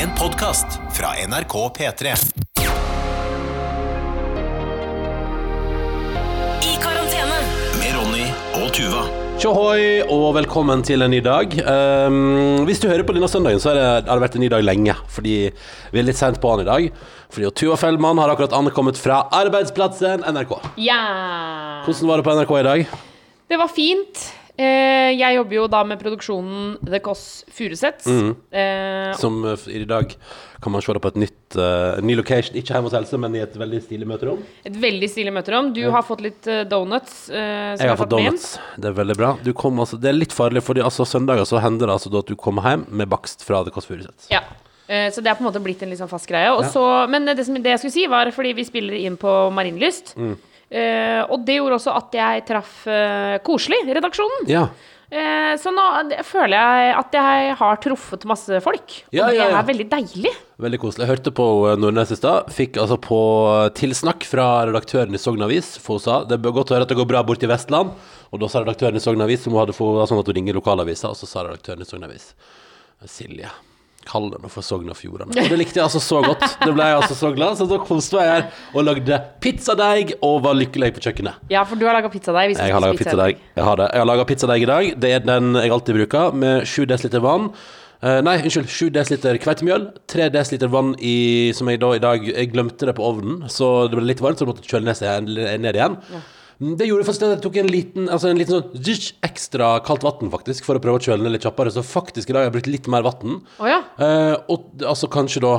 En podkast fra NRK P3. I karantene. Med Ronny og Tuva. Tjohoi, og velkommen til en ny dag. Um, hvis du hører på denne søndagen, så det, har det vært en ny dag lenge. Fordi vi er litt sent på den i dag. Fordi Tuva Fellmann har akkurat ankommet fra arbeidsplassen NRK. Ja. Hvordan var det på NRK i dag? Det var fint. Eh, jeg jobber jo da med produksjonen The Kåss Furuseths. Mm. Eh, Som uh, i dag kan man se det på et nytt uh, ny location. Ikke hjemme hos Else, men i et veldig stilig møterom. et veldig stilig møterom. Du har fått litt eh, donuts. eh, som Jeg har fått med. donuts. Det er veldig bra. Du kom, altså, det er litt farlig, fordi altså, søndager så hender det altså, da at du kommer hjem med bakst fra The Kåss Furuseth. Ja. Eh, så det er på en måte blitt en litt sånn fast greie. Og så, men det, som, det jeg skulle si, var fordi vi spiller inn på Marienlyst. Eh, og det gjorde også at jeg traff uh, Koselig, redaksjonen. Ja. Uh, så nå føler jeg at jeg har truffet masse folk. Ja, og det ja, ja. er veldig deilig. Veldig koselig. Jeg hørte på uh, Nordnes i stad. Fikk altså på tilsnakk fra redaktøren i Sogn Avis. For hun sa det er godt å høre at det går bra borti Vestland. Og da sa redaktøren i Sogn Avis som hun hadde fått sånn at hun ringer lokalavisa, og så sa redaktøren i Sogn Avis Silje. Kall det for Sogn og Fjordane. Og det likte jeg altså så godt. Det ble jeg altså så glad. Så da koste jeg her og lagde pizzadeig og var lykkelig på kjøkkenet. Ja, for du har laga pizzadeig. Jeg har laga pizzadeig. Jeg har det. Jeg har laga pizzadeig i dag. Det er den jeg alltid bruker, med 7 dl vann. Uh, nei, unnskyld. 7 dl kveitemjøl, 3 dl vann i, som jeg da i dag Jeg glemte det på ovnen, så det ble litt varmt, så jeg måtte kjøle ned, ned igjen. Mm, Det gjorde faktisk at jeg tok en liten, altså en liten sånn ekstra kaldt vann faktisk, for å prøve å kjøle ned litt kjappere. Så faktisk i dag har jeg brukt litt mer vann. Oh, ja. Eh, og altså kanskje da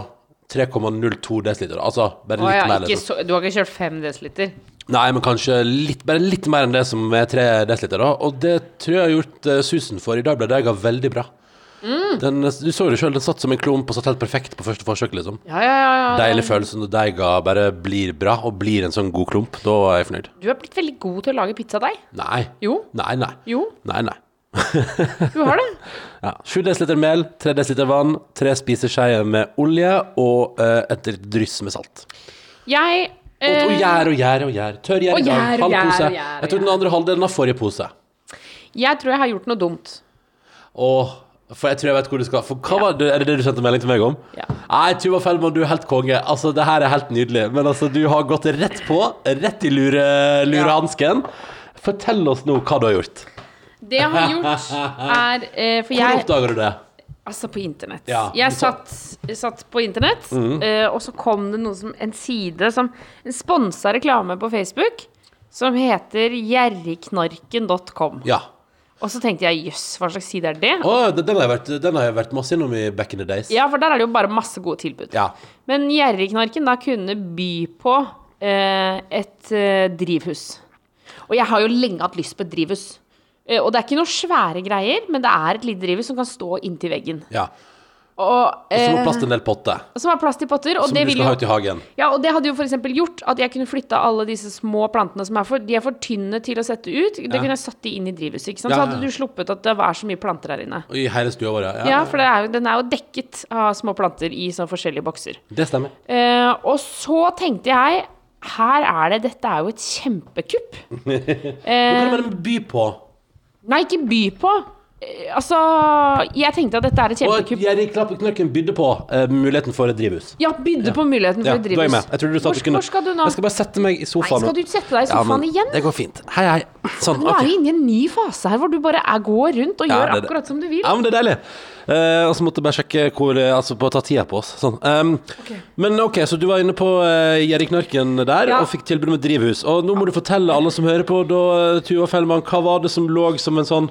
3,02 dl. Altså bare litt oh, ja, mer. ikke liksom. så, du har ikke kjørt 5 dl? Nei, men kanskje litt, bare litt mer enn det som er 3 dl. Og det tror jeg har gjort eh, susen for. I dag ble deiga veldig bra. Mm. Den, du så det sjøl, den satt som en klump og satt helt perfekt på første forsøk. liksom Ja, ja, ja, ja. Deilig følelse når deiga bare blir bra og blir en sånn god klump. Da er jeg fornøyd. Du er blitt veldig god til å lage pizzadeig. Nei. Jo. Nei, nei. Jo, Nei, nei. du har det. Ja. 7 dl mel, 3 dl vann, 3 spiseskjeer med olje og uh, et dryss med salt. Jeg Og, og eh, gjær og gjær og gjær. Tørr gjær i dag. Halv pose. Jeg tror den andre halvdelen av forrige pose. Jeg tror jeg har gjort noe dumt. Åh, for jeg tror jeg vet hvor du skal For hva var det, Er det det du sendte melding til meg om? Ja. Nei, Tuva Fellmann, du er helt konge. Altså, det her er helt nydelig. Men altså, du har gått rett på. Rett i lure, lurehansken. Fortell oss nå hva du har gjort. Det jeg har gjort, er eh, For Hvor jeg oppdager du det? Altså, på internett. Ja, jeg satt, satt på internett, eh, og så kom det noe som en side som En sponsa reklame på Facebook som heter gjerrigknarken.com. Ja. Og så tenkte jeg jøss, hva slags side er det? Oh, den, har jeg vært, den har jeg vært masse innom i back in the days. Ja, for der er det jo bare masse gode tilbud. Ja. Men Gjerrigknarken da kunne by på eh, et eh, drivhus. Og jeg har jo lenge hatt lyst på et drivhus. Eh, og det er ikke noe svære greier, men det er et lite drivhus som kan stå inntil veggen. ja. Og, eh, så må eh, plass til en del potter. som har plass til potter. Som det, du skal ha ut i hagen. ja, og det hadde jo eksempel gjort at jeg kunne flytta alle disse små plantene som er for De er for tynne til å sette ut. Det kunne jeg satt de inn i drivhuset. ikke sant? Ja, Så hadde du sluppet at det var så mye planter her inne. I hele stua vår, ja. Ja, for det er jo, den er jo dekket av små planter i sånne forskjellige bokser. Det stemmer. Eh, og så tenkte jeg her er det, Dette er jo et kjempekupp. Hva kan man by på? Nei, ikke by på. Eh, altså Jeg tenkte at dette er et kjempekupp. Og. Jerry Klappeknøkken bydde på uh, muligheten for et drivhus. Ja, bydde på muligheten for Ja, et er jeg drivhus. Jeg trodde du sa at du kunne hvor skal du nå? Jeg skal bare sette meg i sofaen. Nei, skal du sette deg i Ja, sofaen men igjen? Det går fint. Hei, hei. Sånn, Nå er vi inne i en ny fase her hvor du bare er, går rundt og Ja, gjør det akkurat som du vil. Ja, men det er deilig. Uh, og så måtte jeg bare sjekke hvor Altså på å ta tida på oss. Sånn. Um, Men OK, så du var inne på uh, Jerry Knarken der Ja. og fikk tilbud om et drivhus. Og nå må du fortelle alle som hører på, da, Tuva Fellmann, hva var det som lå som en sånn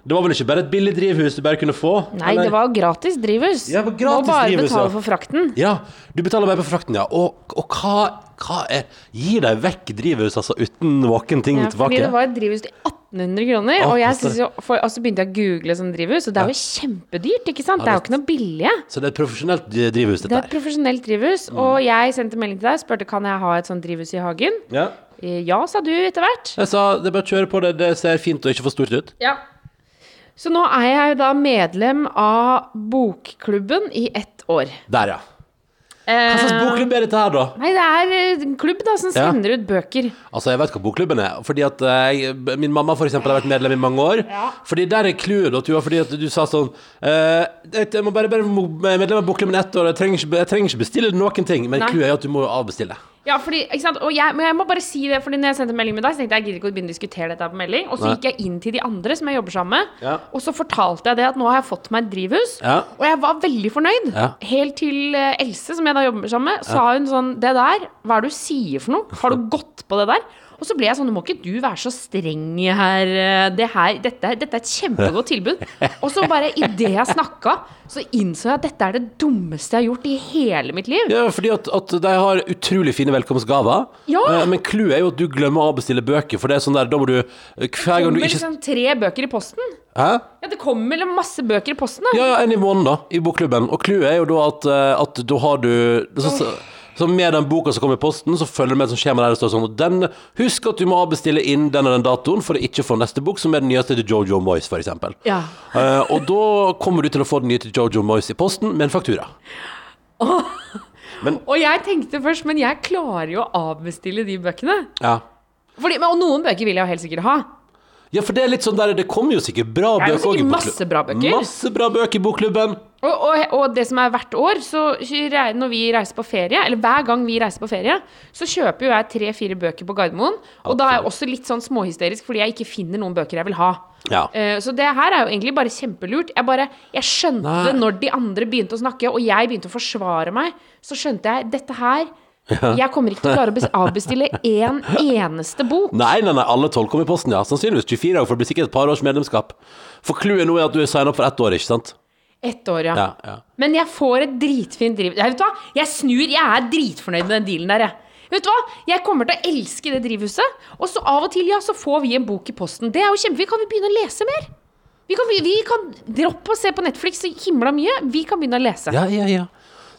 Det var vel ikke bare et billig drivhus du bare kunne få? Nei, eller? det var gratis drivhus. Ja, det var gratis Må bare drivhus, betale ja. for frakten. Ja, du betaler bare for frakten, ja. Og, og hva, hva er Gir de vekk drivhus altså uten noen ting Ja, tilbake? fordi det var et drivhus til 1800 kroner, ah, og jeg jo, for, altså så begynte jeg å google sånn drivhus, og det er jo kjempedyrt, ikke sant? Det er jo ikke noe billige. Så det er et profesjonelt drivhus, Det er et her. profesjonelt drivhus, og jeg sendte melding til deg, og spurte kan jeg ha et sånt drivhus i hagen. Ja. Eh, Ja, sa du etter hvert. Jeg sa det er bare å kjøre på det, det ser fint og ikke for stort ut. Ja. Så nå er jeg da medlem av bokklubben i ett år. Der, ja. Hva slags bokklubb er dette her, da? Nei, det er eh, en klubb da som Ja. sender ut bøker. Altså, jeg vet hva bokklubben er. Fordi at eh, jeg, Min mamma for eksempel, har vært medlem i mange år. Fordi der er clouet, Tuva. Fordi at du sa sånn eh, Jeg må bare være medlem av bokklubben ett år. Jeg trenger, ikke, jeg trenger ikke bestille noen ting. Men clouet er at du må avbestille. Ja, fordi, ikke sant? Og jeg, men jeg må bare si det, fordi når jeg sendte melding med deg, så tenkte jeg jeg gidder ikke å begynne å diskutere dette på melding. Og så Nei. gikk jeg inn til de andre som jeg jobber sammen med, Ja. og så fortalte jeg det at nå har jeg fått meg et drivhus. Ja. Og jeg var veldig fornøyd. Ja. Helt til eh, Else, som jeg da jobber sammen med, sa hun sånn Det der, hva er det du sier for noe? Har du gått på det der? Og så ble jeg sånn Nå må ikke du være så streng her. eh, Det her dette, dette er et kjempegodt tilbud. Og så bare idet jeg snakka, så innså jeg at dette er det dummeste jeg har gjort i hele mitt liv. Ja, fordi at, at de har utrolig fine velkomstgaver. Ja. Eh, Men clouet er jo at du glemmer å avbestille bøker. For det er sånn der, da må du eh, Hver gang du kommer ikke liksom tre bøker i posten. Hæ? Ja, det kommer masse bøker i posten. Da. Ja, ja, en i måneden, da, i bokklubben. Og clouet er jo da at, at da har du så, så, så med den boka som kommer i posten, så følger det med et sånt skjema der det står sånn den, Husk at du må avbestille inn den og den datoen for å ikke få neste bok, som er den nyeste til Jojo Moyes, eksempel. Ja. Uh, og da kommer du til å få den nye til Jojo Moyes i posten med en faktura. Og jeg tenkte først, men jeg klarer jo å avbestille de bøkene. Ja. Fordi, men, og noen bøker vil jeg jo helt sikkert ha. Ja, for det er litt sånn der Det kommer jo sikkert bra Det er jo bøker også i sikkert bokklubben. masse bra bøker. Masse bra bøker i bokklubben. Og, og, og det som er hvert år, så rei- når vi reiser på ferie, eller hver gang vi reiser på ferie, så kjøper jo jeg tre-fire bøker på Gardermoen. Og da er jeg også litt sånn småhysterisk fordi jeg ikke finner noen bøker jeg vil ha. Ja. Eh, så det her er jo egentlig bare kjempelurt. Jeg bare, jeg skjønte Nei. det når de andre begynte å snakke, og jeg begynte å forsvare meg. Så skjønte jeg dette her Jeg kommer ikke til å klare å avbestille én eneste bok. Nei, nei, nei, alle tolv kommer i posten, ja. Sannsynligvis 24 år, for det blir sikkert et par års medlemskap. For clouet nå er at du er signa opp for ett år, ikke sant? Ett år, ja. Ja, ja. Men jeg får et dritfint driv... Jeg, vet du hva? Jeg snur. Jeg er dritfornøyd med den dealen der, jeg. Vet du hva? Jeg kommer til å elske det drivhuset. Og så av og til, ja, så får vi en bok i posten. Det er jo kjempefint. Kan vi begynne å lese mer? Vi kan, vi kan droppe å se på Netflix så himla mye. Vi kan begynne å lese. Ja, ja, ja.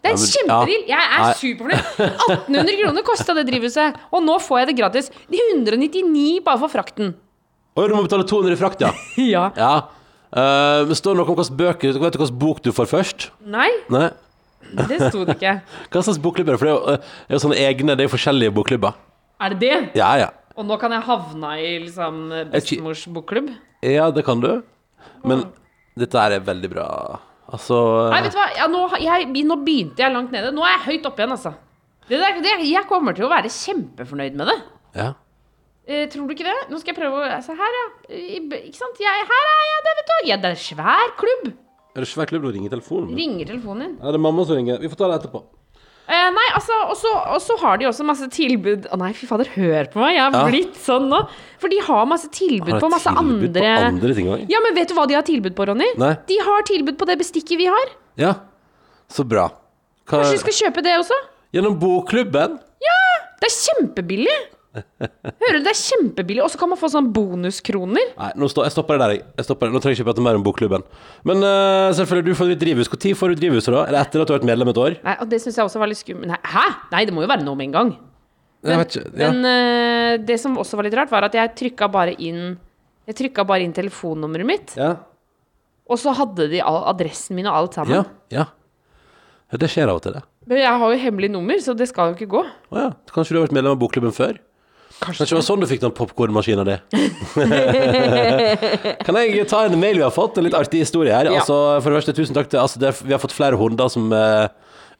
Det er en kjempedeal. Jeg er superfornøyd. 1800 kroner kosta det drivhuset, og nå får jeg det gratis. De 199 bare for frakten. Oi, du må betale 200 i frakt, ja. Ja. ja. Uh, men står det noe om hvilken bøker Vet du hvilken bok du får først? Nei, Nei. det sto det ikke. Hva slags bokklubber? For det er jo, eh, det er jo sånne egne Det er jo forskjellige bokklubber. Er det det? Ja, ja. Og nå kan jeg havne i liksom bestemors bokklubb? Ja, det kan du. Men dette her er veldig bra. Altså Nei, vet du hva, ja, nå, jeg, nå begynte jeg langt nede. Nå er jeg høyt oppe igjen, altså. Det der, det, jeg kommer til å være kjempefornøyd med det. Ja. Eh, tror du ikke det? Nå skal jeg prøve å altså, Her, ja. I- Ikke sant? Jeg, her er jeg, det, vet du. Ja, det er svær klubb. Er det svær klubb du ringer telefonen? Ringer telefonen din. Ja, det er mamma som ringer. Vi får ta det etterpå. Eh, nei, altså, og så, har de også masse tilbud Å nei, fy fader, hør på meg. Jeg er Ja. blitt sånn nå. For de har masse tilbud Har på masse tilbud andre på andre ting også? Ja, men vet du hva de har tilbud på, Ronny? Nei. De har tilbud på det bestikket vi har. Ja. Så bra. Hva, Kanskje vi skal kjøpe det også? gjennom bokklubben? Ja! Det er kjempebillig! Hører du, det er kjempebillig. Og så kan man få sånn bonuskroner. Nei, nå stå, jeg stopper det der. jeg. Jeg stopper det. Nå trenger jeg ikke prate mer om bokklubben. Men uh, selvfølgelig, du får ditt drivhus. Når får du drivhuset, da? Er det etter at du har vært medlem et år? Nei, og det syns jeg også var litt skummelt. Nei, Hæ? Nei, det må jo være nå med en gang. Men, ikke. Ja. Men uh, det som også var litt rart, var at jeg trykka bare inn Jeg trykka bare inn telefonnummeret mitt, ja. og så hadde de all, adressen min og alt sammen. Ja. ja. Ja, Det skjer av og til, det. Men jeg har jo hemmelig nummer, så det skal jo ikke gå. Å ja. Kanskje du har vært medlem av bokklubben før? Kanskje det var sånn du fikk den popkornmaskina di? kan jeg ta en mail vi har fått? En litt artig historie her. Ja. Altså, for det første, tusen takk til altså, det, Vi har fått flere hunder som uh,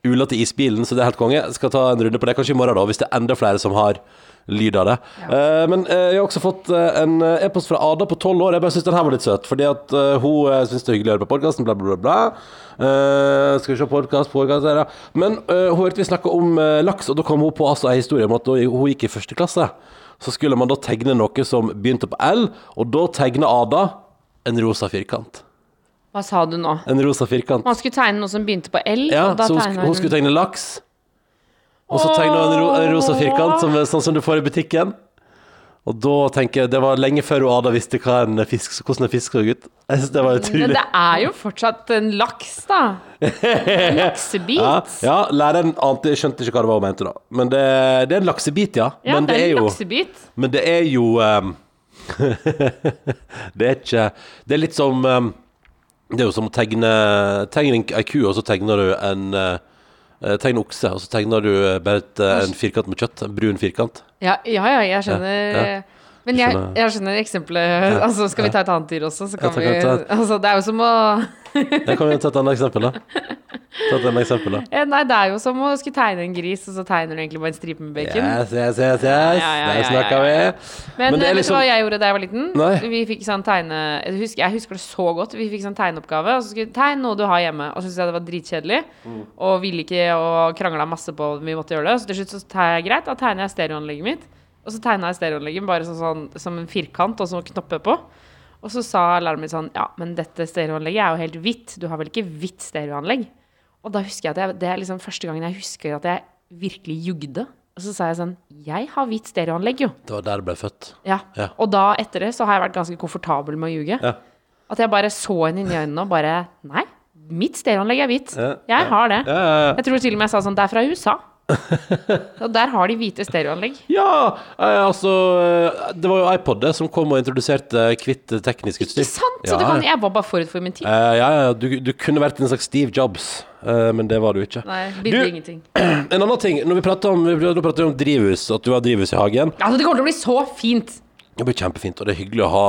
uler til isbilen, så det er helt konge. Jeg skal ta en runde på det kanskje i morgen, da, hvis det er enda flere som har lyd av det. Eh, men uh, jeg har også fått uh, en e-post fra Ada på tolv år. Jeg bare syns den her var litt søt, fordi at hun uh, syns det er hyggelig å høre på podkasten, bla, bla, bla. bla. Skal vi se podkast, podkast ja. Men hun hørte vi snakke om laks, og da kom hun på altså, en historie om at hun gikk i første klasse. Så skulle man da tegne noe som begynte på L, og da tegna Ada en rosa firkant. Hva sa du nå? En rosa firkant. Man skulle tegne noe som begynte på L. Ja, så hun, hun skulle tegne laks. Og så tegna hun en, ro en rosa firkant, som, sånn som du får i butikken. Og da tenker jeg, Det var lenge før Ada visste en fisk, hvordan en fisk så ut. Jeg synes det var utrolig. Men det er jo fortsatt en laks, da. En laksebit. Ja, ja, læreren ante, skjønte ikke hva det var hun mente, da. Men det, det er en laksebit, ja. Ja, Men det er en jo laksebit. Men det er jo um, Det er ikke Det er litt som ehm, Det er jo som å tegne Tegne en- ei ku, og så tegner du en, uh, Eh, okse, og så tegner du eh, bare et, uh, en firkant med kjøtt. En brun firkant. Ja, ja, ja jeg skjønner. Ja, Men jeg, jeg skjønner eksempelet. Altså, skal vi ta et annet dyr også, så kan Ja, vi et- Altså, det er jo som å Jeg kan jo ta et annet eksempel, da. Ta et annet eksempel, da. Ja, Nei, det er jo som å skulle tegne en gris, og så tegner du egentlig bare en stripe med bacon. Yes, yes, yes, yes. Ja, ja, ja, Der ja, ja, ja. vi. Men, Men det eh, vet liksom- du hva jeg gjorde da jeg var liten? Nei. Vi fikk sånn tegne jeg husker, jeg husker det så godt. Vi fikk sånn tegneoppgave. Og så skulle vi tegne noe du har hjemme. Og så syntes jeg det var dritkjedelig. Mm. Og ville ikke og krangla masse på om vi måtte gjøre det. Så til slutt så tar jeg greit, da tegner jeg stereoanlegget mitt. Og så tegna jeg stereoanlegget bare sånn, sånn, som en firkant og så knopper på. Og så sa læreren min sånn Ja, men dette stereoanlegget er jo helt hvitt. Du har vel ikke hvitt stereoanlegg? Og da husker jeg at jeg, det er liksom første gangen jeg husker at jeg virkelig jugde. Og så sa jeg sånn Jeg har hvitt stereoanlegg, jo. Det var der du ble født. Ja. Ja. Og da etter det så har jeg vært ganske komfortabel med å ljuge. Ja. At jeg bare så henne inn i øynene og bare Nei, mitt stereoanlegg er hvitt. Ja, Jeg har det. Jeg tror til og med jeg sa sånn Det er fra USA. og der har de hvite stereoanlegg. Ja, eh, altså eh, Det var jo iPod som kom og introduserte hvitt teknisk utstyr. Ikke sant? Så Ja, det kan, jeg var bare forut for min tid. Eh, ja, ja, du, du kunne vært en slags Steve Jobs, eh, men det var du ikke. Nei, Du- ingenting. En annen ting, når vi prater om, vi om drivhus, at du har drivhus i hagen Altså, det kommer til å bli så fint. Det blir kjempefint, og det er hyggelig å ha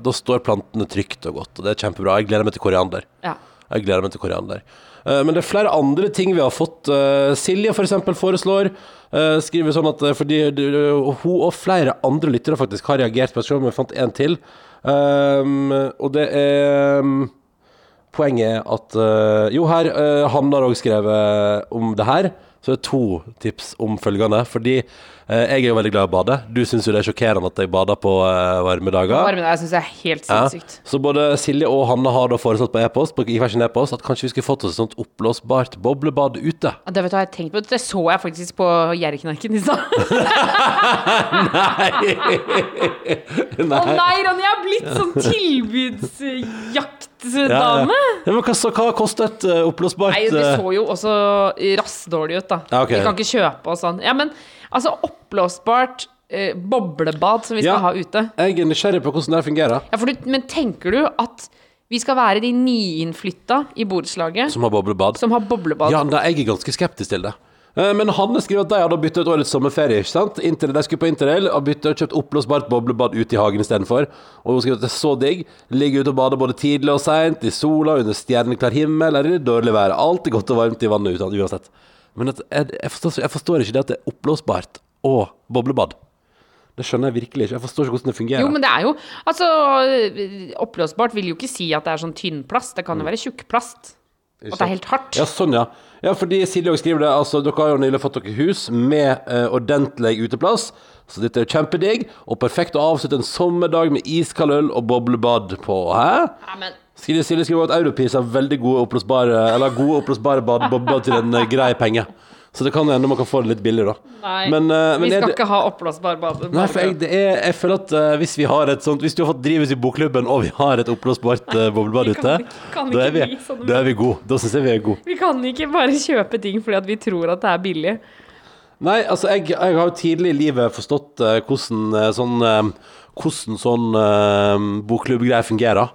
Da står plantene trygt og godt, og det er kjempebra. Jeg gleder meg til koriander. Ja. Jeg gleder meg til koriander. Eh, Men det er flere andre ting vi har fått. Silje f.eks. for foreslår eh, Skriver sånn at eh, fordi hun og flere andre lyttere faktisk har reagert på selv om jeg fant en til. Og det er Poenget er at eh, Jo, her Hanna har også skrevet om det her. Så det er to tips om følgende. Fordi eh, jeg er jo veldig glad i å bade. Du syns jo det er sjokkerende at jeg bader på eh, varme dager. Varme dager syns jeg er helt Ja. sinnssykt. Så både Silje og Hanne har da foreslått på e-post På i hver sin e-post at kanskje vi skulle fått oss et sånt oppblåsbart boblebad ute. Ja, Det vet du hva jeg har tenkt på. Det så jeg faktisk på Gjerriknarken i stad. Å nei, Ronny, jeg har blitt sånn tilbudsjaktdame. Ja, men hva, hva koster et uh, oppblåsbart Nei, det eh, så jo også rassdårlig ut, da. Ja, okay. Vi kan ikke kjøpe og sånn. Ja, men altså oppblåsbart uh, boblebad som vi skal Ja. ha ute. Jeg er nysgjerrig på hvordan det fungerer. Ja, du, men tenker du at vi skal være de nyinnflytta i borettslaget Som har boblebad. som har boblebad? Ja, da, jeg er ganske skeptisk til det. Eh, Men Hanne skriver at de hadde byttet ut årets sommerferie. ikke sant? Interrail, de skulle på interrail og bytte og kjøpt oppblåsbart boblebad ute i hagen istedenfor. Og hun skriver at det er så digg. Ligger ute og bader både tidlig og seint, i sola, under stjerneklar himmel eller i dårlig vær. Alltid godt og varmt i vannet uansett. Men at, jeg, jeg, forstår, jeg forstår ikke det at det er oppblåsbart og boblebad. Det skjønner jeg virkelig ikke. Jeg forstår ikke hvordan det fungerer. Jo, men det er jo Altså, oppblåsbart vil jo ikke si at det er sånn tynn plast. Det kan jo være tjukk plast. Og at det er helt hardt. Ja, sånn, ja. Ja, fordi Silje også skriver det. Altså, dere har jo nylig fått dere hus med uh, ordentlig uteplass. Så dette er kjempedigg, og perfekt å avslutte en sommerdag med iskald øl og boblebad på. Hæ? Amen. men Silje, Silje skriver at Europris har veldig gode oppblåsbare Eller gode oppblåsbare bad- boblebad til en eh, grei penge. Så det kan hende man kan få det litt billigere, da. Nei, Men, uh, men vi skal det- ikke ha oppblåsbar bade. Nei, for jeg, det er, jeg føler at uh, hvis vi har et sånt Hvis du har fått drivhus i bokklubben, og vi har et oppblåsbart uh, boblebad ute, da er vi, da er vi gode. Da syns jeg vi er gode. Vi kan ikke bare kjøpe ting fordi at vi tror at det er billig. Nei, altså jeg, jeg har jo tidlig i livet forstått uh, hvordan sånn Hvordan sånn bokklubbgreier fungerer.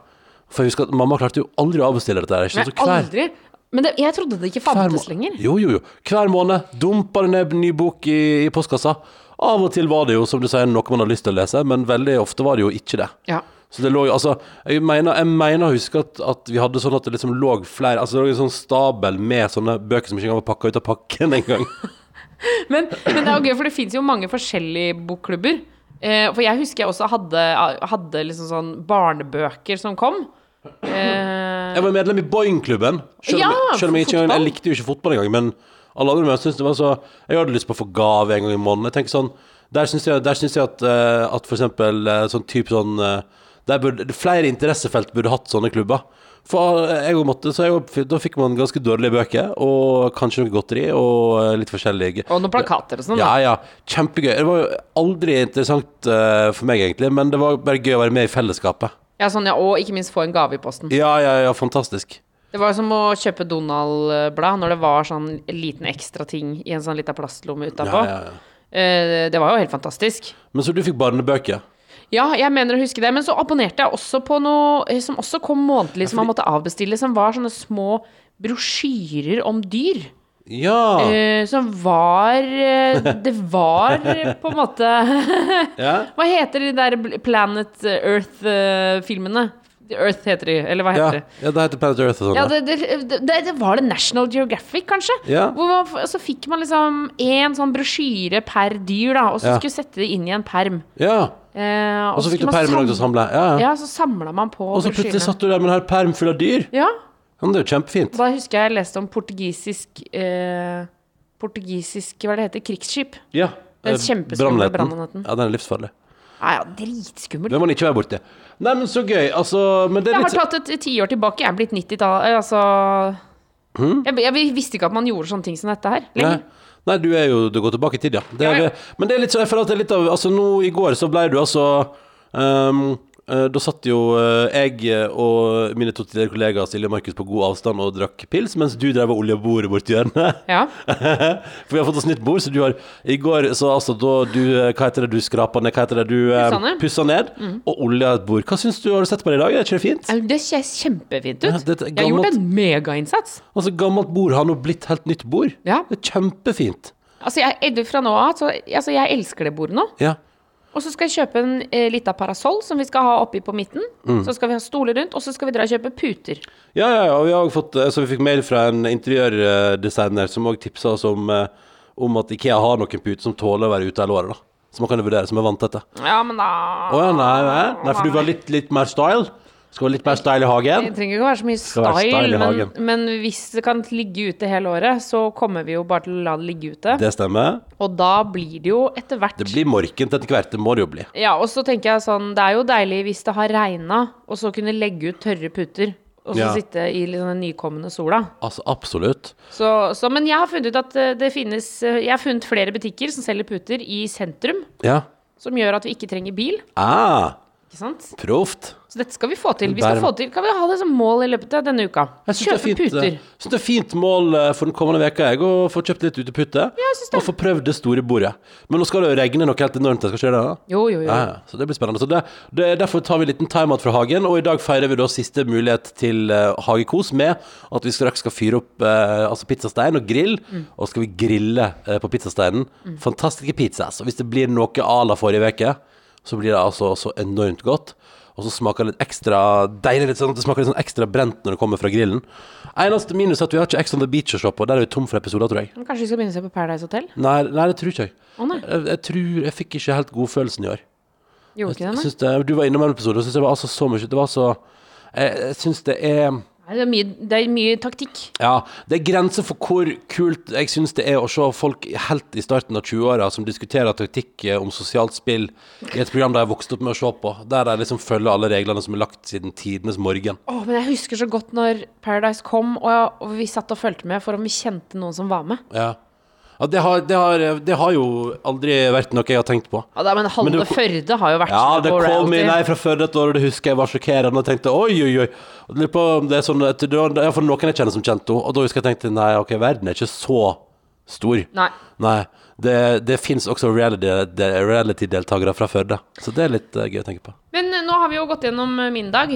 For jeg husker at mamma klarte jo aldri å avbestille dette. her, hver, aldri. Men det, jeg trodde det ikke fantes lenger. Jo, jo, jo. Hver måned dumpa det ned ny bok i, i postkassa. Av og til var det jo, som du sier, noe man har lyst til å lese, men veldig ofte var det jo ikke det. Ja. Så det lå jo, altså Jeg mener, jeg mener å huske at, at vi hadde sånn at det liksom lå flere Altså det lå en sånn stabel med sånne bøker som ikke engang var pakka ut av pakken engang. Men, men det er jo gøy, for det fins jo mange forskjellige bokklubber. Eh, for jeg husker jeg også hadde, hadde liksom sånn barnebøker som kom. Eh, Jeg var medlem i. Selv, om- Ja, selv om jeg ikke fotball. Jeg likte jo ikke fotball engang, men alle andre med syntes det var så Jeg hadde lyst på å få gave en gang i måneden. Jeg tenker sånn Der syns jeg, der synes jeg at, eh, at for eksempel eh, sånn type sånn eh, der burde, Flere interessefelt burde hatt sånne klubber. For eh, jeg og måtte, så jeg, da fikk man ganske dårlige bøker, og kanskje noe godteri, og eh, litt forskjellige og noen plakater og sånn. Ja, ja. Kjempegøy. Det var jo aldri interessant eh, for meg, egentlig, men det var bare gøy å være med i fellesskapet. Ja, sånn, ja, og ikke minst få en gave i posten. Ja, ja, ja, fantastisk. Det var som å kjøpe Donald-blad når det var sånn liten ekstra ting i en sånn lita plastlomme utapå. Ja, ja, ja. Eh, det var jo helt fantastisk. Men så du fikk barnebøker? Ja, jeg mener å huske det. Men så abonnerte jeg også på noe eh, som også kom månedlig, som man måtte avbestille, som var sånne små brosjyrer om dyr. Ja. Uh, som var uh, Det var eh, på en måte ja. Hva heter de der Planet Earth-filmene? Earth heter de, eller hva Ja. de? det? ja, det heter Planet Earth og sånn. Ja, det, det, det, det var det National Geographic, kanskje? Ja. Man, så fikk man liksom én sånn brosjyre per dyr, da, og så skulle sette det inn i en perm. ja. Eh, Og så fikk du perm til å samle. Ja, ja. Ja, så samla man på Og så plutselig satt du der med en perm full av dyr. Ja, men det er jo kjempefint. da husker jeg jeg leste om portugisisk eh, Portugisisk, hva det heter, krigsskip. Ja. Den eh, kjempeskumle brannletten. Ja, den er livsfarlig. Ja, ja, dritskummelt. Det må man ikke være borti. Nei, men så gøy. Altså, men det er Jeg litt har tatt et tiår tilbake. Jeg er blitt 90-tall. eh, Altså Hmm? jeg, jeg visste ikke at man gjorde sånne ting som dette her lenger. Nei, du er jo Du går tilbake i tid, ja. Det er, Ja, ja. Men det er litt så, jeg føler at det er litt av Altså, nå i går så ble du altså eh, Da satt jo eh, jeg og mine to tidligere kollegaer Silje og Markus på god avstand og drakk pils, mens du drev og olja bordet borti hjørnet. Ja. For vi har fått oss nytt bord, så du har I går så altså da du eh, Hva heter det du skrapa ned? Hva heter det du eh, Pussa ned. pussa ned? Og olja et bord. Hva syns du? Har du sett på det i dag? Er ikke det fint? Det ser kjempefint Ja, ut. dette er Jeg har gjort gammelt. en megainnsats. Altså, gammelt bord har nå blitt helt nytt bord. Ja. Det er kjempefint. Altså, jeg, fra nå av så altså, Jeg elsker det bordet nå. Ja. Og så skal jeg kjøpe en eh, lita parasoll som vi skal ha oppi på midten. Mm. Så skal vi ha stoler rundt, og så skal vi dra og kjøpe puter. Ja, ja, ja, og vi har fått, altså, vi fikk mail fra en interiørdesigner som også tipsa oss om, eh, om at Ikea har noen puter som tåler å være ute hele året. da. Som man kan vurdere, som er vant til dette. Ja, men da Å ja, nei, nei, nei, for du var litt, litt mer style? Skal være litt mer style i hagen? Det trenger ikke å være så mye style, style men, men hvis det kan ligge ute hele året, så kommer vi jo bare til å la det ligge ute. Det stemmer. Og da blir det jo etter hvert Det blir morkent etter hvert, det må det jo bli. Ja, og så tenker jeg sånn, det er jo deilig hvis det har regna, og så kunne legge ut tørre puter. Og så Ja. sitte i liksom den nykommende sola. Altså, absolutt. Så, så, men jeg har funnet ut at eh, det finnes eh, Jeg har funnet flere butikker som selger puter i sentrum, Ja. som gjør at vi ikke trenger bil. Ah, Ikke sant? proft. Så dette skal vi få til. Vi skal få til Kan vi ha det som mål i løpet av denne uka? Jeg syns Kjøpe fint, eh, puter. synes det er fint mål eh, for den kommende veka jeg, å få kjøpt litt utepute. synes det. Og få prøvd det store bordet. Men nå skal det jo regne noe helt enormt. Skal ikke det? da? Jo, jo, jo. Ja, ja, så det blir spennende. Så det, det, derfor tar vi en liten timeout fra hagen, og i dag feirer vi da siste mulighet til uh, hagekos med at vi straks skal fyre opp uh, altså pizzastein og grill, Mm. og skal vi grille uh, på pizzasteinen. Fantastiske pizzas. Og hvis det blir noe à la forrige uke, så blir det altså så enormt godt. Og så smaker det litt ekstra deilig, litt sånn at det smaker litt sånn ekstra brent når det kommer fra grillen. Eneste minus er at vi har ikke Ex on the Beach å se på, der er vi tom for episoder, tror jeg. Men Kanskje vi skal begynne å se på Paradise Hotel? Nei, nei det tror ikke jeg. Å nei, Jeg, jeg tror Jeg fikk ikke helt godfølelsen i år. gjorde ikke det? Jeg Nei? det, du var innom en episode, og synes det var altså så mye Det var så Jeg, jeg syns det er Nei, det, er mye, det er mye taktikk. Ja, det er grenser for hvor kult jeg syns det er å se folk helt i starten av 20-åra som diskuterer taktikk eh, om sosialt spill i et program de har vokst opp med å se på, der de liksom følger alle reglene som er lagt siden tidenes morgen. Åh, men jeg husker så godt når Paradise kom, og, og vi satt og fulgte med for om vi kjente noen som var med. Ja. Ja det, har, det, har, det har jo aldri vært noe jeg har tenkt på. Ja, da, men halve Men det- Førde har jo vært Ja, det på kom reality. inn ei fra Førde et år, og det husker jeg var sjokkerende. Og tenkte oi, oi, oi. Og lurer på, det er sånn at det var iallfall noen jeg kjenner som kjente henne. Og da husker jeg tenkte nei, ok, verden er ikke så stor. Nei. Nei. Det, det fins også reality- de- reality-deltakere fra Førde. Så det er litt eh, gøy å tenke på. Men eh, nå har vi jo gått gjennom eh, min dag.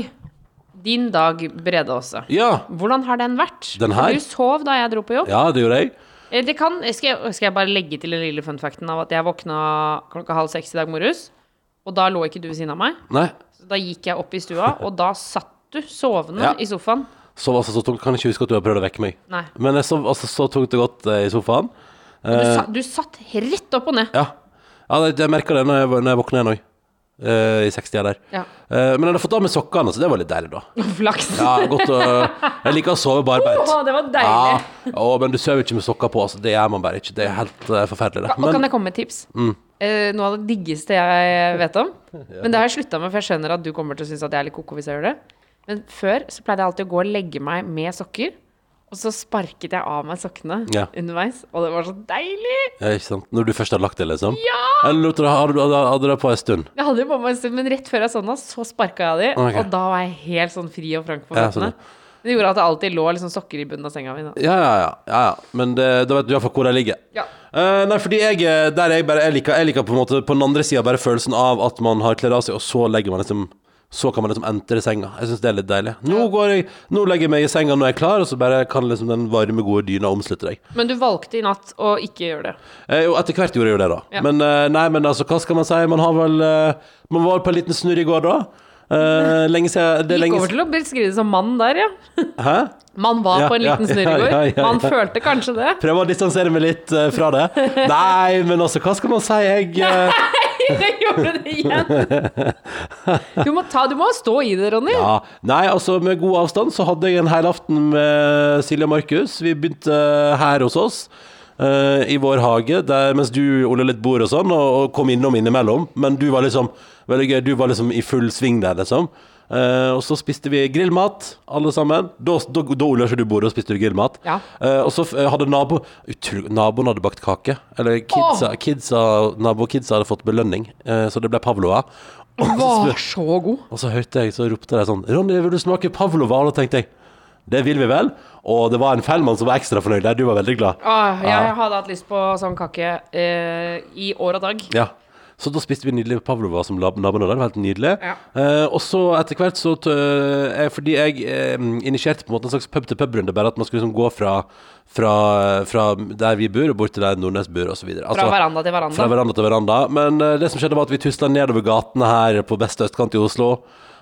Din dag, Brede også. Ja, Hvordan har den vært? Den her? Du sov da jeg dro på jobb. ja det gjorde jeg. Eh, Det kan, skal, jeg, skal jeg bare legge til den lille fun facten av at jeg våkna klokka halv seks i dag morges, og da lå ikke du ved siden av meg. Nei. Så da gikk jeg opp i stua, og da satt du sovende Ja. i sofaen. Så, altså, så tungt. kan ikke huske at du har prøvd å vekke meg. Nei. Men jeg sov altså, så tungt og godt eh, i sofaen. Du, Eh, sa, du satt rett opp og ned. ja. ja, det- jeg merka det når jeg, når jeg våkna igjen òg. I 60-tida der. Ja. Eh, men jeg hadde fått av meg sokkene, så det var litt deilig, da. Flaks. Ja, godt å Jeg liker å sove barbeint. Å, det var deilig. Ja, å, men du sover ikke med sokker på, altså. Det gjør man bare ikke. Det er helt eh, forferdelig, det. Og kan Men jeg komme med et tips? Mm. Eh, noe av det diggeste jeg vet om. Men det har jeg slutta med, for jeg skjønner at du kommer til å synes at jeg er litt koko hvis jeg gjør det. Men før så pleide jeg alltid å gå og legge meg med sokker. Og så sparket jeg av meg sokkene Ja. underveis, og det var så deilig! ja, ikke sant? Når du først hadde lagt det, liksom? Ja! Eller lot du det- hadde du hadde, hadde det på en stund? Jeg hadde det på meg en stund, men rett før jeg sovna, så sparka jeg de, Ok. og da var jeg helt sånn fri og frank på Ja, føttene. sånn, det gjorde at det alltid lå liksom sokker i bunnen av senga mi. da. Ja, ja, ja. ja, ja. Men det, da vet du iallfall hvor de ligger. Ja. Eh, nei, fordi jeg, eh, der jeg bare Jeg liker, jeg liker på en måte på den andre sida bare følelsen av at man har kledd av seg, og så legger man liksom så kan man liksom entre senga. Jeg syns det er litt deilig. Nå, går jeg, nå legger jeg meg i senga når jeg er klar, og så bare kan liksom den varme, gode dyna omslutte deg. Men du valgte i natt å ikke gjøre det. Eh, jo, etter hvert gjorde jeg jo det, da. Ja. Men eh, nei, men altså, hva skal man si? Man har vel eh, Man var på en liten snurr i går, da. Eh, lenge siden det Gikk over til å beskrive det som mann der, ja. Hæ? Man var Ja, på en ja, liten snurr i ja, går. ja, ja, Man følte kanskje det. Prøver å distansere meg litt eh, fra det. Nei, men altså, hva skal man si? Jeg eh, Jeg gjorde det igjen! Du må, ta, du må stå i det, Ronny. Ja. Nei, altså, med god avstand så hadde jeg en hel aften med Silje og Markus. Vi begynte her hos oss. Uh, I vår hage, der, mens du Ole litt bord og sånn, og, og kom innom innimellom. Men du var liksom veldig gøy, du var liksom i full sving der, liksom. Eh, og så spiste vi grillmat, alle sammen. Da, da, da ikke du bordet, og spiste du grillmat. Ja. Uh, og så hadde nabo utrolig, Naboen hadde bakt kake. Eller kidsa, kidsa, nabokidsa hadde fått belønning, uh, så det ble pavlova. Og så Var så god. og så hørte jeg, så ropte de sånn Ronny, vil du smake pavlova? Og da tenkte jeg det vil vi vel. Og det var en feilmann som var ekstra fornøyd der. Du var veldig glad. Ah, jeg hadde hatt lyst på sånn kake eh, i år og dag. Ja. Så da spiste vi nydelig pavlova som naboene. Det var helt nydelig. Ja. Eh, og så etter hvert så t eh, Fordi jeg eh, initierte på en måte en slags pub-til-pub-runde, bare at man skulle liksom gå fra, fra, fra der vi bor, og bort til der Nordnes bor, osv. Fra veranda til veranda. Altså, Fra veranda til veranda. Men eh, det som skjedde, var at vi tusla nedover gatene her på beste østkant i Oslo.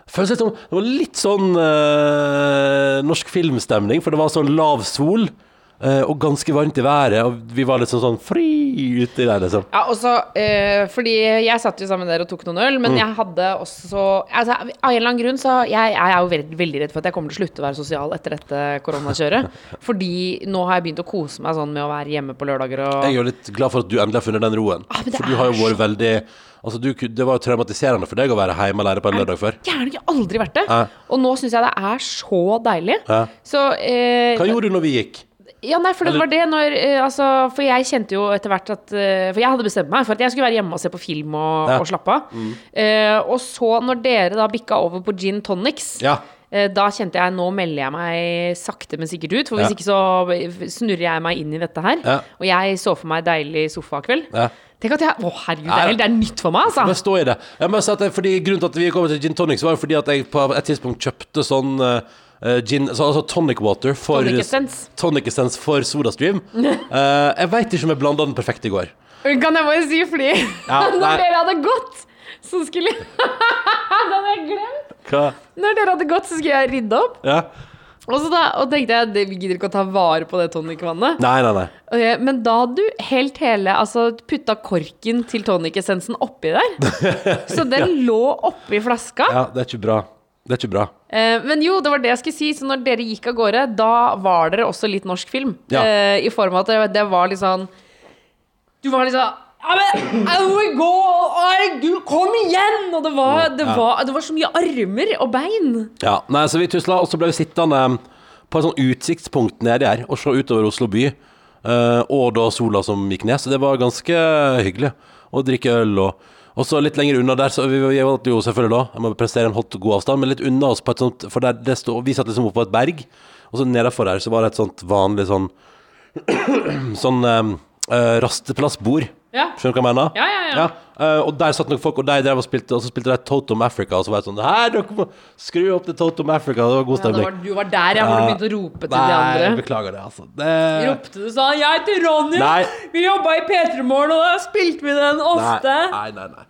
Føles litt som Det var litt sånn eh, norsk filmstemning, for det var sånn lav sol. Eh, og ganske varmt i været, og vi var litt sånn, fri uti der, liksom. Ja, og så, eh, fordi jeg satt jo sammen med dere og tok noen øl, Mm. men jeg hadde også altså, Av en eller annen grunn så jeg, jeg er jo veldig, veldig redd for at jeg kommer til å slutte å være sosial etter dette koronakjøret. fordi nå har jeg begynt å kose meg sånn med å være hjemme på lørdager og Jeg er jo litt glad for at du endelig har funnet den roen. Ah, for du har jo vært veldig Altså, du, det var jo traumatiserende for deg å være hjemme alene på en lørdag før. Gjerne ikke aldri vært det. Eh. Og nå syns jeg det er så deilig. Eh. Så eh, Hva gjorde du når vi gikk? Ja, nei, for det var det når eh, Altså, for jeg kjente jo etter hvert at eh, For jeg hadde bestemt meg for at jeg skulle være hjemme og se på film og, Ja. Mm. og slappe av. Eh, og så, når dere da bikka over på gin tonics Ja. da kjente jeg nå melder jeg meg sakte, men sikkert ut. For hvis Ja. ikke så snurrer jeg meg inn i dette her. Og jeg så for meg deilig sofakveld. Ja. Tenk at jeg Å, herregud, det er, det er nytt for meg, altså. Men stå i det. Jeg må si at jeg, fordi Grunnen til at vi kom til gin tonics, var jo fordi at jeg på et tidspunkt kjøpte sånn eh, gin, så, altså tonic water for Tonic essence. Tonic essence for SodaStream. Uh, jeg veit ikke om jeg blanda den perfekt i går. Kan jeg bare si, fordi Ja, når dere hadde gått, så skulle Det hadde jeg glemt. Hva? Når dere hadde gått, så skulle jeg rydde opp. Ja? Og så da, og tenkte jeg det- vi gidder ikke å ta vare på det tonicvannet. Nei, nei, nei. Okay, Men da hadde du helt hele Altså putta korken til tonicessensen oppi der. Så den lå oppi flaska. Ja, det er ikke bra. Det er ikke bra. Eh, Men jo, det var det jeg skulle si. Så når dere gikk av gårde, da var dere også litt norsk film. Ja. Eh, I form av at det, det var litt sånn Du var litt sånn ja, men! Herregud, kom igjen! Og det var, det, var, det var så mye armer og bein. Ja, nei, så vi tusla, og så ble vi sittende på et sånt utsiktspunkt nedi her og se utover Oslo by. eh, og da sola som gikk ned, så det var ganske hyggelig å drikke øl og og så litt lenger unna der, så vi, vi valgte jo selvfølgelig da Jeg må prestere en hot god avstand, men litt unna oss på et sånt For der, det stod, vi satt liksom oppe på et berg, og så nedenfor der så var det et sånt vanlig sånn Sånn um, rasteplassbord. Ja. Skjønner du hva jeg mener? Ja, ja, ja. eh, og der satt noen folk, og de drev og spilte, og så spilte de Totom Africa, og så var jeg sånn Her, dere må skru opp til Totom Africa. Det var god Ja, det stemning. var, du var der, ja, hvor du begynte å rope til de Nei, andre. beklager det, altså. Det... Ropte du sånn 'Jeg heter Ronny, Nei. vi jobba i P3 Morgen, og da spilte vi den ofte'. Nei, nei, nei.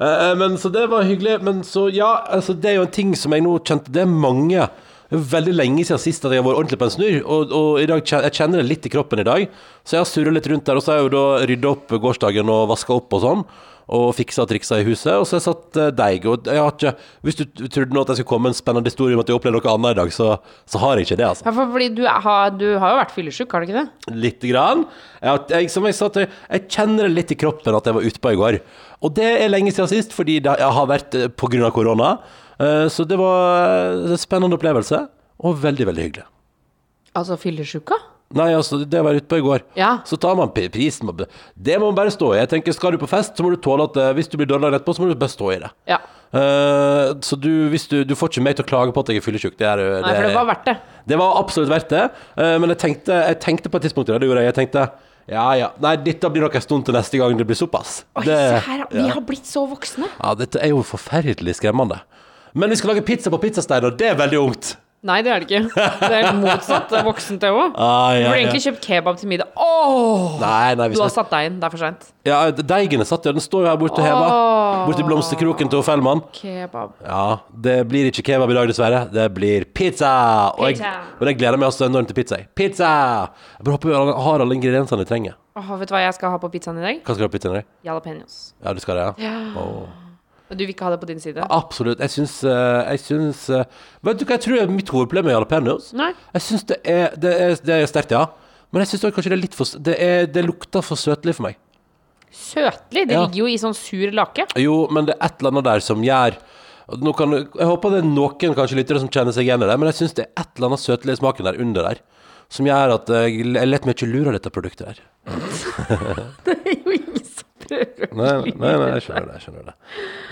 Eh, men Så det var hyggelig. Men så, ja, altså, det er jo en ting som jeg nå kjente Det er mange veldig lenge siden sist at jeg har vært ordentlig på en snurr, og, og dag, jeg kjenner det litt i kroppen i dag. Så jeg har surret litt rundt der, og så har jeg jo da rydda opp gårsdagen og vaska opp og sånn. Og fiksa og triksa i huset. Og så har jeg satt eh, deig. Og jeg har ikke Hvis du trodde nå at jeg skulle komme en spennende historie om at jeg opplevde noe annet i dag, så, så har jeg ikke det, altså. Ja, for, fordi du, har, du har jo vært fyllesyk, har du ikke det? Lite grann. Jeg, som jeg sa jeg, jeg kjenner det litt i kroppen at jeg var ute på i går. Og det er lenge siden sist, fordi det jeg har vært pga. på grunn av korona. Eh, Så det var en spennende opplevelse, og veldig, veldig hyggelig. Altså fyllesyka? Nei, altså, det var jeg ute på i går. Ja. Så tar man prisen. Det må man bare stå i. Jeg tenker, Skal du på fest, så må du tåle at eh, hvis du blir dårlig etterpå, så må du bare stå i det. Ja. Uh, så du, du, du får ikke meg til å klage på at jeg er fyllesyk. Det, er, Nei, for det var verdt det. det var absolutt verdt det, Uh, men jeg tenkte, jeg tenkte på et tidspunkt det, det gjorde jeg. Jeg tenkte ja ja, nei, dette blir nok en stund til neste gang det blir såpass. Oi, det, se her, vi ja. har blitt så voksne. ja, dette er jo forferdelig skremmende. Men vi skal lage pizza på pizzastein, og det er veldig ungt. Nei, det er det ikke. Det er motsatt. Det er voksent, det òg. Ah, Du ja, burde egentlig kjøpt kebab til middag. Nei, nei, Du har satt deg inn. Det er for seint. Ja, deigen er satt, ja. Den står jo her borte. Åh. Borti blomsterkroken til Fellmann. Kebab. Ja, det blir ikke kebab i dag, dessverre. Det blir pizza! Og jeg, Pizza. og jeg gleder meg også enormt til pizza. Pizza! Jeg bare håper vi har alle ingrediensene vi trenger. Åh, vet du hva jeg skal ha på pizzaen i dag? Hva skal du ha på pizzaen i dag? Jalapeños. Ja, du skal det, ja? Ja. Åh. Du vil ikke ha det på din side? Absolutt. Jeg syns, eh, jeg syns eh, Vet du hva jeg tror er mitt hovedproblem med jalapeños? Jeg syns det er Det er, det er sterkt, ja. Men jeg syns kanskje det er litt for Det, er, det lukter for søtlig for meg. Søtlig. Det Ja. ligger jo i sånn sur lake. Jo, men det er et eller annet der som gjør kan, Jeg håper det er noen kanskje lyttere som kjenner seg igjen i det, men jeg syns det er et eller annet søtlig i smaken der under der. Som gjør at jeg, lett meg ikke lurer dette produktet her. Det er jo ingen Nei, nei, nei, jeg skjønner det. Jeg skjønner det.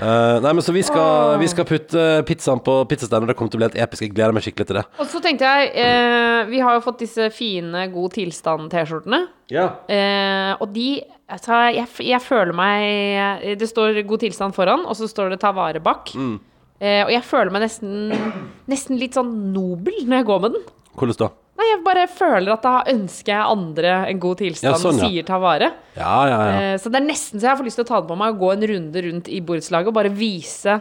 uh, nei, men Så vi skal, vi skal putte pizzaen på pizzasteinen, det kommer til å bli helt episk. Jeg gleder meg skikkelig til det. Og så tenkte jeg eh, Vi har jo fått disse fine God tilstand-T-skjortene. Ja. Eh, og de altså, jeg, jeg føler meg Det står God tilstand foran, og så står det Ta vare bak. Eh, og jeg føler meg nesten Nesten litt sånn nobel når jeg går med den. Hvordan da? Jeg bare føler at da ønsker jeg andre en god tilstand Ja, sånn, ja. og sier ta vare. Ja, ja, ja. Eh, så det er nesten så jeg får lyst til å ta det på meg og gå en runde rundt i borettslaget og bare vise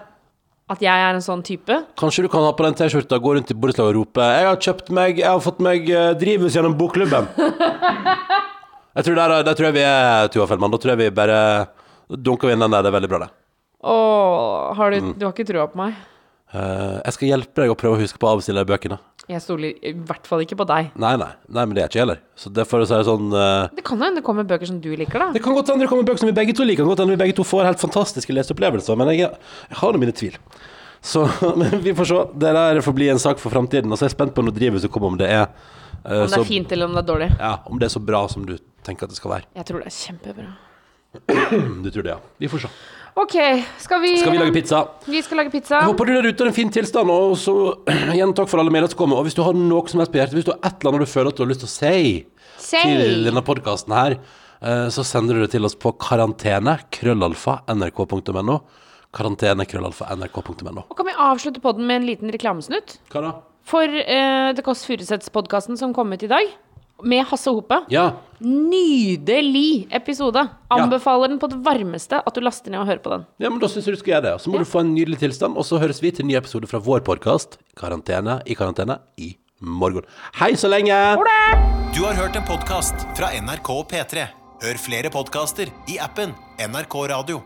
at jeg er en sånn type. Kanskje du kan ha på den T-skjorta, gå rundt i borettslaget og rope 'Jeg har kjøpt meg Jeg har fått meg eh, drivhus gjennom bokklubben'. jeg tror der, der tror jeg vi er, Tuva Fellmann. Da tror jeg vi bare dunker vi inn den der. Det er veldig bra, det. Å, har du, Mm. du har ikke trua på meg? Eh, jeg skal hjelpe deg å prøve å huske på å avstille de bøkene. Jeg stoler i hvert fall ikke på deg. Nei, nei, nei, men det er ikke jeg heller. Så derfor så er det sånn uh, Det kan hende det kommer bøker som du liker, da. Det kan godt hende det kommer bøker som vi begge to liker. Det kan godt hende vi begge to får helt fantastiske leseopplevelser, men jeg, jeg har nå mine tvil. Så men vi får se. Det der får bli en sak for framtiden. Og så er jeg spent på når som kommer, om det er uh, Om det så, er fint eller om det er dårlig. Ja, om det er så bra som du tenker at det skal være. Jeg tror det er kjempebra. Du tror det, ja. Vi får se. OK, skal vi Skal vi lage pizza? Vi skal lage pizza. Jeg håper du der ute har en fin tilstand, og så igjen takk for alle mailer som kommer. Og hvis du har noe som helst på hjertet, hvis du har et eller annet du føler at du har lyst til å si Si. til denne podkasten her, eh, så sender du det til oss på karantene, krøllalfa, nrk.no. Karantene, krøllalfa, nrk.no. Og kan vi avslutte podden med en liten reklamesnutt? Hva da? For uh, The Kåss Furuseths-podkasten som kom ut i dag, med Hasse Hope. Ja. Nydelig episode. Anbefaler den på det varmeste at du laster ned og hører på den. ja, men da syns jeg du skal gjøre det. Så må du få en nydelig tilstand, og så høres vi til en ny episode fra vår podkast, Karantene i karantene, i morgen. Hei så lenge! Du har hørt en podkast fra NRK og P3. Hør flere podkaster i appen NRK Radio.